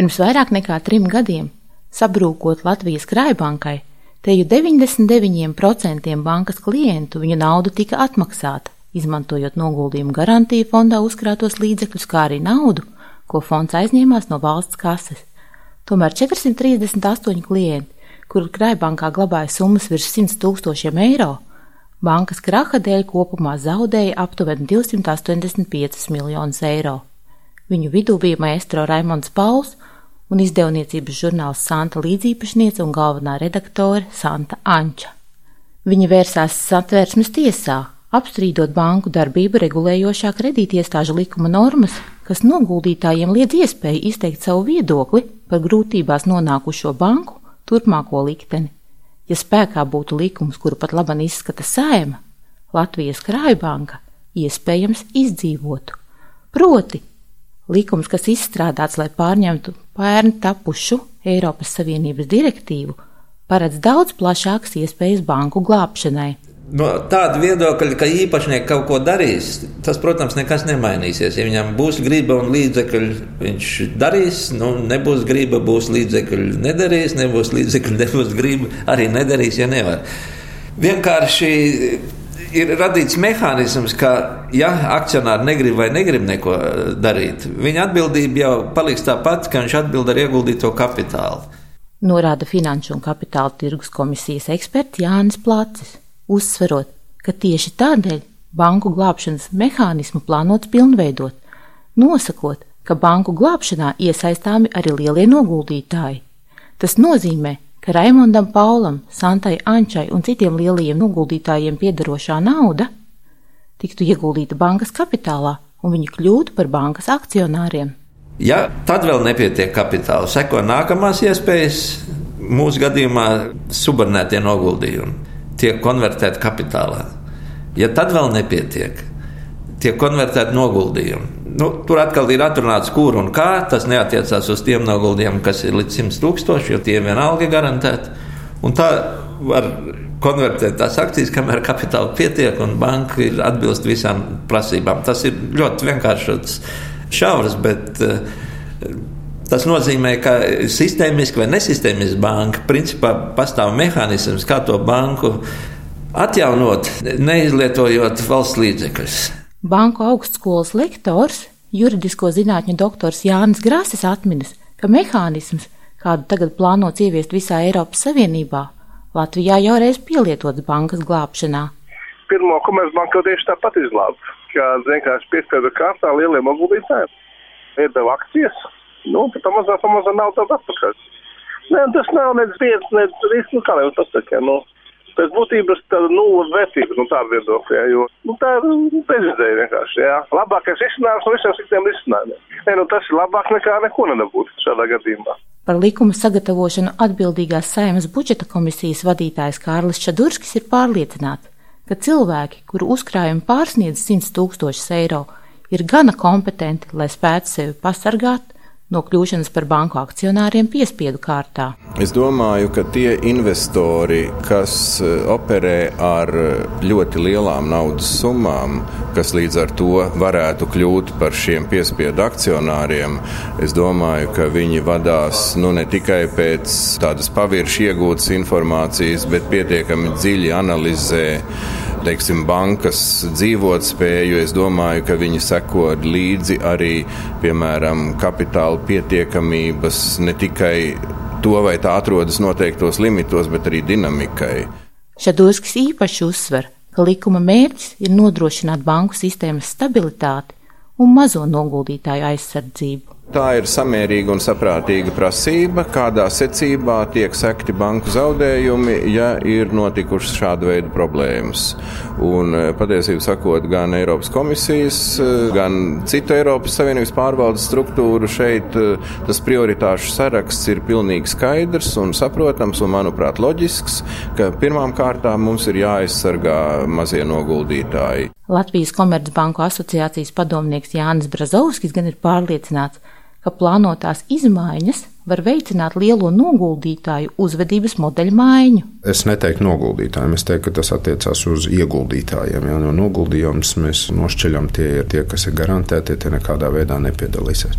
Pirms vairāk nekā trim gadiem, sabrūkot Latvijas krājbankai, teju 99% bankas klientu viņa nauda tika atmaksāta, izmantojot noguldījumu garantiju fondā uzkrātos līdzekļus, kā arī naudu, ko fonds aizņēmās no valsts kases. Tomēr 438 klienti, kuri krājbankā glabāja summas virs 100 tūkstošiem eiro, bankas kraha dēļ kopumā zaudēja aptuveni 285 miljonus eiro. Viņu vidū bija maestro Raimonds Pauls un izdevniecības žurnāls Santa līdzīpašniece un galvenā redaktore Santa Anča. Viņa vērsās satvērsmes tiesā, apstrīdot banku darbību regulējošā kredītiestāžu likuma normas, kas noguldītājiem liedz iespēju izteikt savu viedokli par grūtībās nonākušo banku turpmāko likteni. Ja spēkā būtu likums, kuru pat laban izskata sēma, Latvijas krājbanka iespējams izdzīvotu. Proti, Likums, kas izstrādāts, lai pārņemtu pērn tapušu Eiropas Savienības direktīvu, paredz daudz plašākas iespējas banku glābšanai. No tāda viedokļa, ka īpašnieks kaut ko darīs, tas, protams, nekas nemainīsies. Ja viņam būs griba un līdzekļi, viņš darīs, nu, nebūs griba, būs līdzekļi, nedarīs, nebūs līdzekļi, nebūs griba, arī nedarīs, ja nevar. Vienkārši ir radīts mehānisms, ka, ja akcionāri negrib vai negrib neko darīt, viņa atbildība jau paliks tā pati, ka viņš atbild ar ieguldīto kapitālu. Norāda Finanšu un Kapitāla tirgus komisijas eksperts Jānis Plācis, uzsverot, ka tieši tādēļ banku glābšanas mehānismu plānots pilnveidot, nosakot, ka banku glābšanā iesaistāmi arī lielie noguldītāji. Tas nozīmē, ka Raimondam Paulam, Santai Ančai un citiem lielajiem noguldītājiem piedarošā nauda tiktu ieguldīta bankas kapitālā un viņi kļūtu par bankas akcionāriem. Ja tad vēl nepietiek kapitāla, seko nākamās iespējas, mūsu gadījumā subordinētie noguldījumi tiek konvertēti kapitālā. Ja tad vēl nepietiek, tiek konvertēti noguldījumi. Nu, tur atkal ir atrunāts, kur un kā. Tas neatiecās uz tiem noguldījumiem, kas ir līdz 100 tūkstošiem, jo tie vienalga garantēti. Un tā var konvertēt tās akcijas, kamēr kapitāla pietiek un banka ir atbilst visām prasībām. Tas ir ļoti vienkāršs šaurs, bet uh, tas nozīmē, ka sistēmiski vai nesistēmiski banka principā pastāv mehānisms, kā to banku atjaunot, neizlietojot valsts līdzekļus. Banku augstskolas lektors, juridisko zinātņu doktors Jānis Grāsis atminas, ka mehānisms, kādu tagad plānots ieviest visā Eiropas Savienībā, Latvijā jau reiz pielietots bankas glābšanā. Pirmo komercbanku tieši tāpat izglābt, kā vienkārši piespiedu kārtā lieliem noguldītājiem. Iedeva akcijas, nu, tad pamazām, pamazām nav tāda atpakaļ. Nē, tas nav nec viens, nec risks, nu, kā jau pasaka, nu, pēc būtības tāda nulles vērtība no tāda viedokļa, jo nu, tā ir bezizdeja vienkārši. Jā. Labākais risinājums no visiem citiem risinājumiem. Nē, nu, tas ir labāk nekā neko nedabūt šādā gadījumā. Par likuma sagatavošanu atbildīgās saimas budžeta komisijas vadītājs Kārlis Čadurskis ir pārliecināts, ka cilvēki, kuru uzkrājumi pārsniedz 100 tūkstošus eiro, ir gana kompetenti, lai spētu sevi pasargāt no kļūšanas par banku akcionāriem piespiedu kārtā. Es domāju, ka tie investori, kas eh, operē ar eh, ļoti lielām naudas summām, kas līdz ar to varētu kļūt par šiem piespiedu akcionāriem, es domāju, ka viņi vadās nu, ne tikai pēc tādas pavirši iegūtas informācijas, bet pietiekami dziļi analizē teiksim, bankas dzīvotspēju. Es domāju, ka viņi seko līdzi arī, piemēram, kapitāla pietiekamības ne tikai to, vai tā atrodas noteiktos limitos, bet arī dinamikai. Šadovskis īpaši uzsver, ka likuma mērķis ir nodrošināt banku sistēmas stabilitāti un mazo noguldītāju aizsardzību. Tā ir samērīga un saprātīga prasība, kādā secībā tiek sekti banku zaudējumi, ja ir notikušas šāda veida problēmas. Un, e, patiesībā sakot, gan Eiropas komisijas, e, gan citu Eiropas Savienības pārvaldes struktūru šeit e, tas prioritāšu saraksts ir pilnīgi skaidrs un saprotams un, manuprāt, loģisks, ka pirmām kārtām mums ir jāaizsargā mazie noguldītāji. Latvijas Komercbanku asociācijas padomnieks Jānis Brazovskis gan ir pārliecināts, ka plānotās izmaiņas var veicināt lielo noguldītāju uzvedības modeļu maiņu. Es neteiktu noguldītājiem, es teiktu, ka tas attiecās uz ieguldītājiem. Ja no noguldījums mēs nošķiļam tie, tie, kas ir garantēti, tie nekādā veidā nepiedalīsies.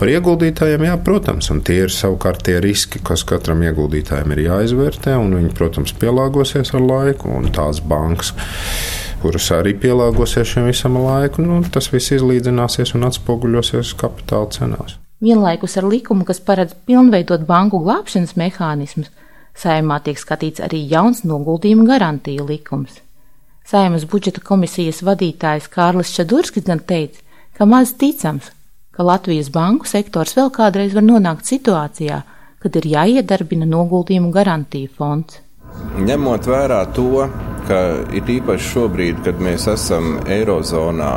Par ieguldītājiem, jā, protams, un tie ir savukārt tie riski, kas katram ieguldītājam ir jāizvērtē, un viņi, protams, pielāgosies ar laiku, un tās bankas kuras arī pielāgosies šim visam laikam, nu, tas viss izlīdzināsies un atspoguļosies kapitāla cenās. Vienlaikus ar likumu, kas paredz pilnveidot banku glābšanas mehānismus, saimā tiek skatīts arī jauns noguldījuma garantija likums. Saimas budžeta komisijas vadītājs Kārlis Čadurskis gan teica, ka maz ticams, ka Latvijas banku sektors vēl kādreiz var nonākt situācijā, kad ir jāiedarbina noguldījumu garantiju fonds. Ņemot vērā to, ka it īpaši šobrīd, kad mēs esam Eirozonā,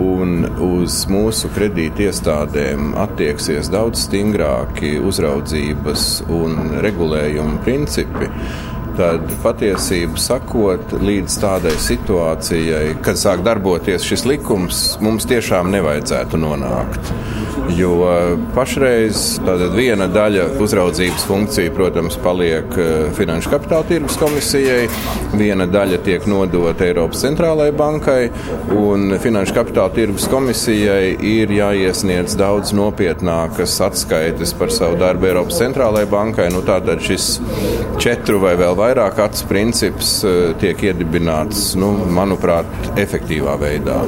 un uz mūsu kredīti iestādēm attieksies daudz stingrāki uzraudzības un regulējuma principi tad patiesību sakot, līdz tādai situācijai, kad sāk darboties šis likums, mums tiešām nevajadzētu nonākt. Jo pašreiz viena daļa uzraudzības funkcija, protams, paliek eh, Finanšu kapitāla tirgus komisijai, viena daļa tiek nodota Eiropas centrālajai bankai, un Finanšu kapitāla tirgus komisijai ir jāiesniedz daudz nopietnākas atskaites par savu darbu Eiropas centrālajai bankai. Nu, tātad šis četru vai vēl vairāk acu princips eh, tiek iedibināts, nu, manuprāt, efektīvā veidā.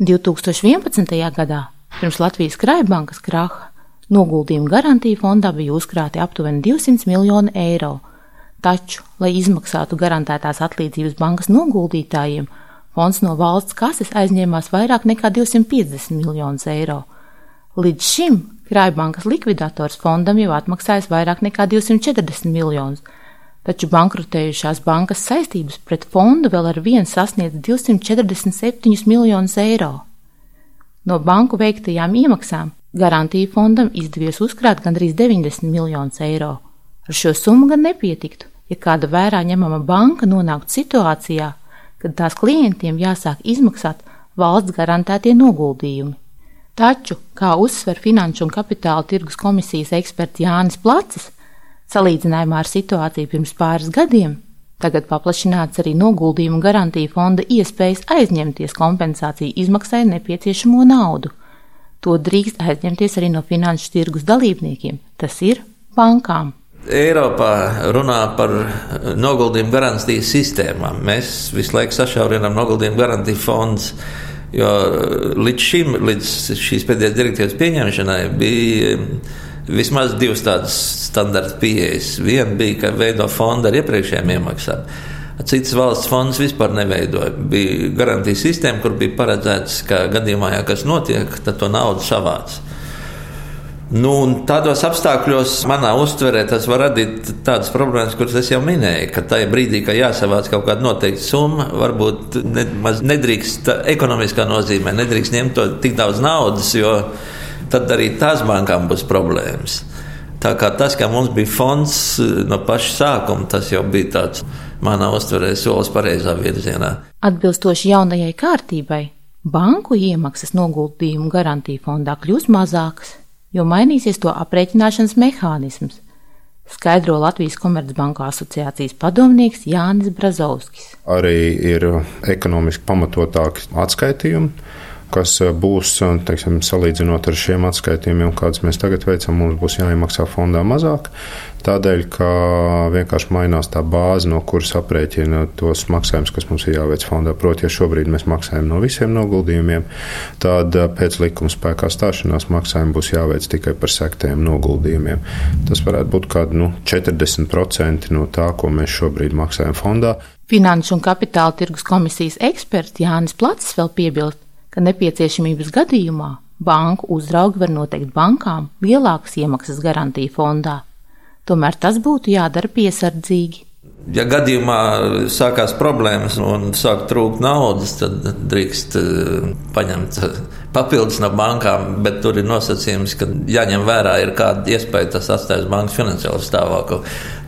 2011. gadā, pirms Latvijas Krājbankas kraha, noguldījuma garantija fondā bija uzkrāti aptuveni 200 miljoni eiro. Taču, lai izmaksātu garantētās atlīdzības bankas noguldītājiem, fonds no valsts kases aizņēmās vairāk nekā 250 miljonus eiro. Līdz šim Krājbankas likvidators fondam jau atmaksājis vairāk nekā 240 miljonus taču bankrotējušās bankas saistības pret fondu vēl ar vienu sasniedz 247 miljonus eiro. No banku veiktajām iemaksām garantija fondam izdevies uzkrāt gandrīz 90 miljonus eiro. Ar šo summu gan nepietiktu, ja kāda vērā ņemama banka nonāktu situācijā, kad tās klientiem jāsāk izmaksāt valsts garantētie noguldījumi. Taču, kā uzsver Finanšu un Kapitāla tirgus komisijas eksperts Jānis Placis, Salīdzinājumā ar situāciju pirms pāris gadiem, tagad paplašināts arī noguldījumu garantiju fonda iespējas aizņemties kompensāciju izmaksai nepieciešamo naudu. To drīkst aizņemties arī no finanšu tirgus dalībniekiem, tas ir bankām. Eiropā runā par noguldījumu garantijas sistēmām. Mēs visu laiku sašaurinām noguldījumu garantiju fondus. Jo līdz šim, līdz šīs pēdējās direktīvas pieņemšanai, bija vismaz divas tādas standarta pieejas. Viena bija, ka veido fondu ar iepriekšējām iemaksām. Citas valsts fonds vispār neveidoja. Bija garantijas sistēma, kur bija paredzēts, ka gadījumā, ja kas notiek, tad to naudu savāc. Nu, tādos apstākļos manā uztverē tas var radīt tādas problēmas, kuras es jau minēju. Ka tajā brīdī, kad jāsavāc kaut kāda noteikta summa, varbūt ne, nedrīkst ekonomiskā nozīmē, nedrīkst ņemt to tik daudz naudas, jo tad arī tās bankām būs problēmas. Tā kā tas, ka mums bija fonds eh, no paša sākuma, tas jau bija tāds manā uztverē solis pareizā virzienā. Atbilstoši jaunajai kārtībai, banku iemaksas noguldījumu garantiju fondā kļūs mazākas, jo mainīsies to aprēķināšanas mehānisms skaidro Latvijas Komercbanku asociācijas padomnieks Jānis Brazovskis. Arī ir ekonomiski pamatotāki atskaitījumi kas eh, būs, teiksim, salīdzinot ar šiem atskaitījumiem, kādus mēs tagad veicam, mums būs jāiemaksā fondā mazāk. Tādēļ, ka vienkārši mainās tā bāze, no kuras aprēķina tos maksājumus, kas mums ir jāveic fondā. Proti, ja šobrīd mēs maksājam no visiem noguldījumiem, tad eh, pēc likuma spēkā stāšanās maksājumi būs jāveic tikai par sektiem noguldījumiem. Tas varētu būt kādi nu, 40% no tā, ko mēs šobrīd maksājam fondā. Finanšu un kapitāla tirgus komisijas eksperts Jānis Placis vēl piebilst, ka nepieciešamības gadījumā banku uzraugi var noteikt bankām lielākas iemaksas garantiju fondā. Tomēr tas būtu jādara piesardzīgi. Ja gadījumā sākās problēmas un sāk trūkt naudas, tad drīkst eh, paņemt eh, papildus no bankām, bet tur ir nosacījums, ka jāņem vērā, ir kāda iespēja tas atstāt bankas finansiālo stāvokli.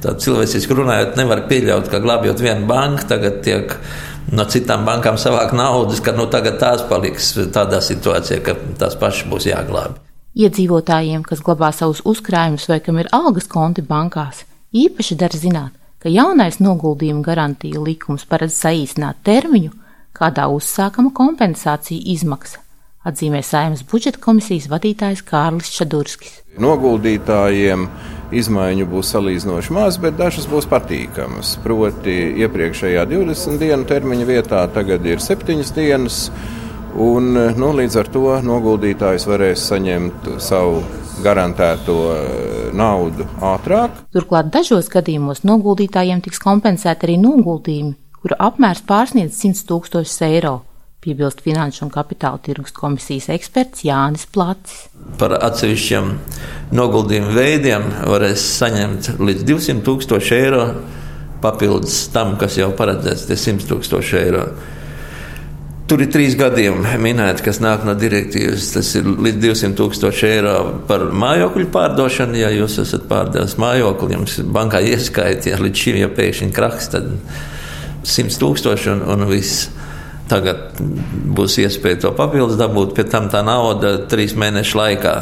Tad cilvēciski runājot, nevar pieļaut, ka glābjot vienu banku, tagad tiek no citām bankām savākt naudas, ka nu, tagad tās paliks tādā situācijā, ka tās pašas būs jāglābj. Iedzīvotājiem, kas glabā savus uzkrājumus vai kam ir algas konti bankās, īpaši dara zināt, ka jaunais noguldījuma garantija likums paredz saīsināt termiņu, kādā uzsākama kompensācija izmaksa, atzīmē Saimnes budžeta komisijas vadītājs Kārlis Čadurskis. Noguldītājiem izmaiņu būs salīdzinoši maz, bet dažas būs patīkamas. Proti, iepriekšējā 20 dienu termiņa vietā tagad ir 7 dienas. Un, nu, līdz ar to noguldītājs varēs saņemt savu garantēto eh, naudu ātrāk. Turklāt dažos gadījumos noguldītājiem tiks kompensēti arī noguldījumi, kuru apmērs pārsniedz 100 tūkstošus eiro, piebilst Finanšu un Kapitāla tirgus komisijas eksperts Jānis Placis. Par atsevišķiem noguldījumu veidiem varēs saņemt līdz 200 tūkstoši eiro papildus tam, kas jau paredzēts, tie 100 tūkstoši eiro. Tur ir trīs gadījumi minēti, kas nāk no direktīvas. Tas ir līdz 200 tūkstoši eiro par mājokļu pārdošanu. Ja jūs esat pārdevis mājokli, jums bankā ieskaitīt, ja līdz šim jau pēkšņi kraks, tad 100 tūkstoši un, un viss. Tagad būs iespēja to papildus dabūt, pie tam tā nauda trīs mēnešu laikā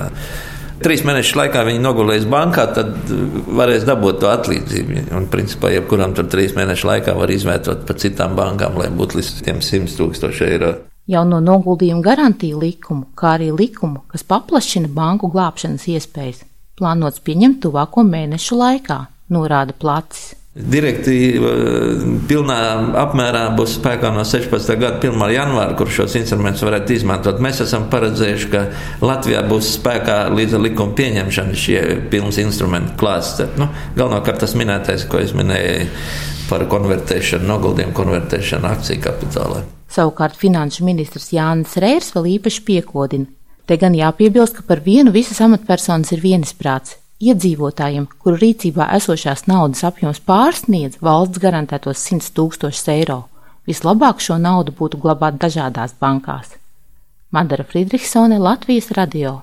trīs mēnešu laikā viņi nogulēs bankā, tad varēs dabūt to atlīdzību. Un, principā, jebkuram tur trīs mēnešu laikā var izvērtot par citām bankām, lai būtu līdz 100 tūkstoši eiro. Jauno noguldījumu garantiju likumu, kā arī likumu, kas paplašina banku glābšanas iespējas, plānots pieņemt tuvāko mēnešu laikā, norāda Placis. Direktīva eh, pilnā apmērā būs spēkā no 16. gada 1. janvāra, kur šos instrumentus varētu izmantot. Mēs esam paredzējuši, ka Latvijā būs spēkā līdz likuma pieņemšanu šie pilns instrumentu klāsts. Nu, galvenokārt tas minētais, ko es minēju par konvertēšanu, noguldījumu konvertēšanu akciju kapitālā. Savukārt finanšu ministrs Jānis Rērs vēl īpaši piekodina. Te gan jāpiebilst, ka par vienu visas amatpersonas ir vienisprāts Iedzīvotājiem, kuru rīcībā esošās naudas apjoms pārsniedz valsts garantētos 100 tūkstošus eiro, vislabāk šo naudu būtu glabāt dažādās bankās. Madara Friedrichsone, Latvijas radio.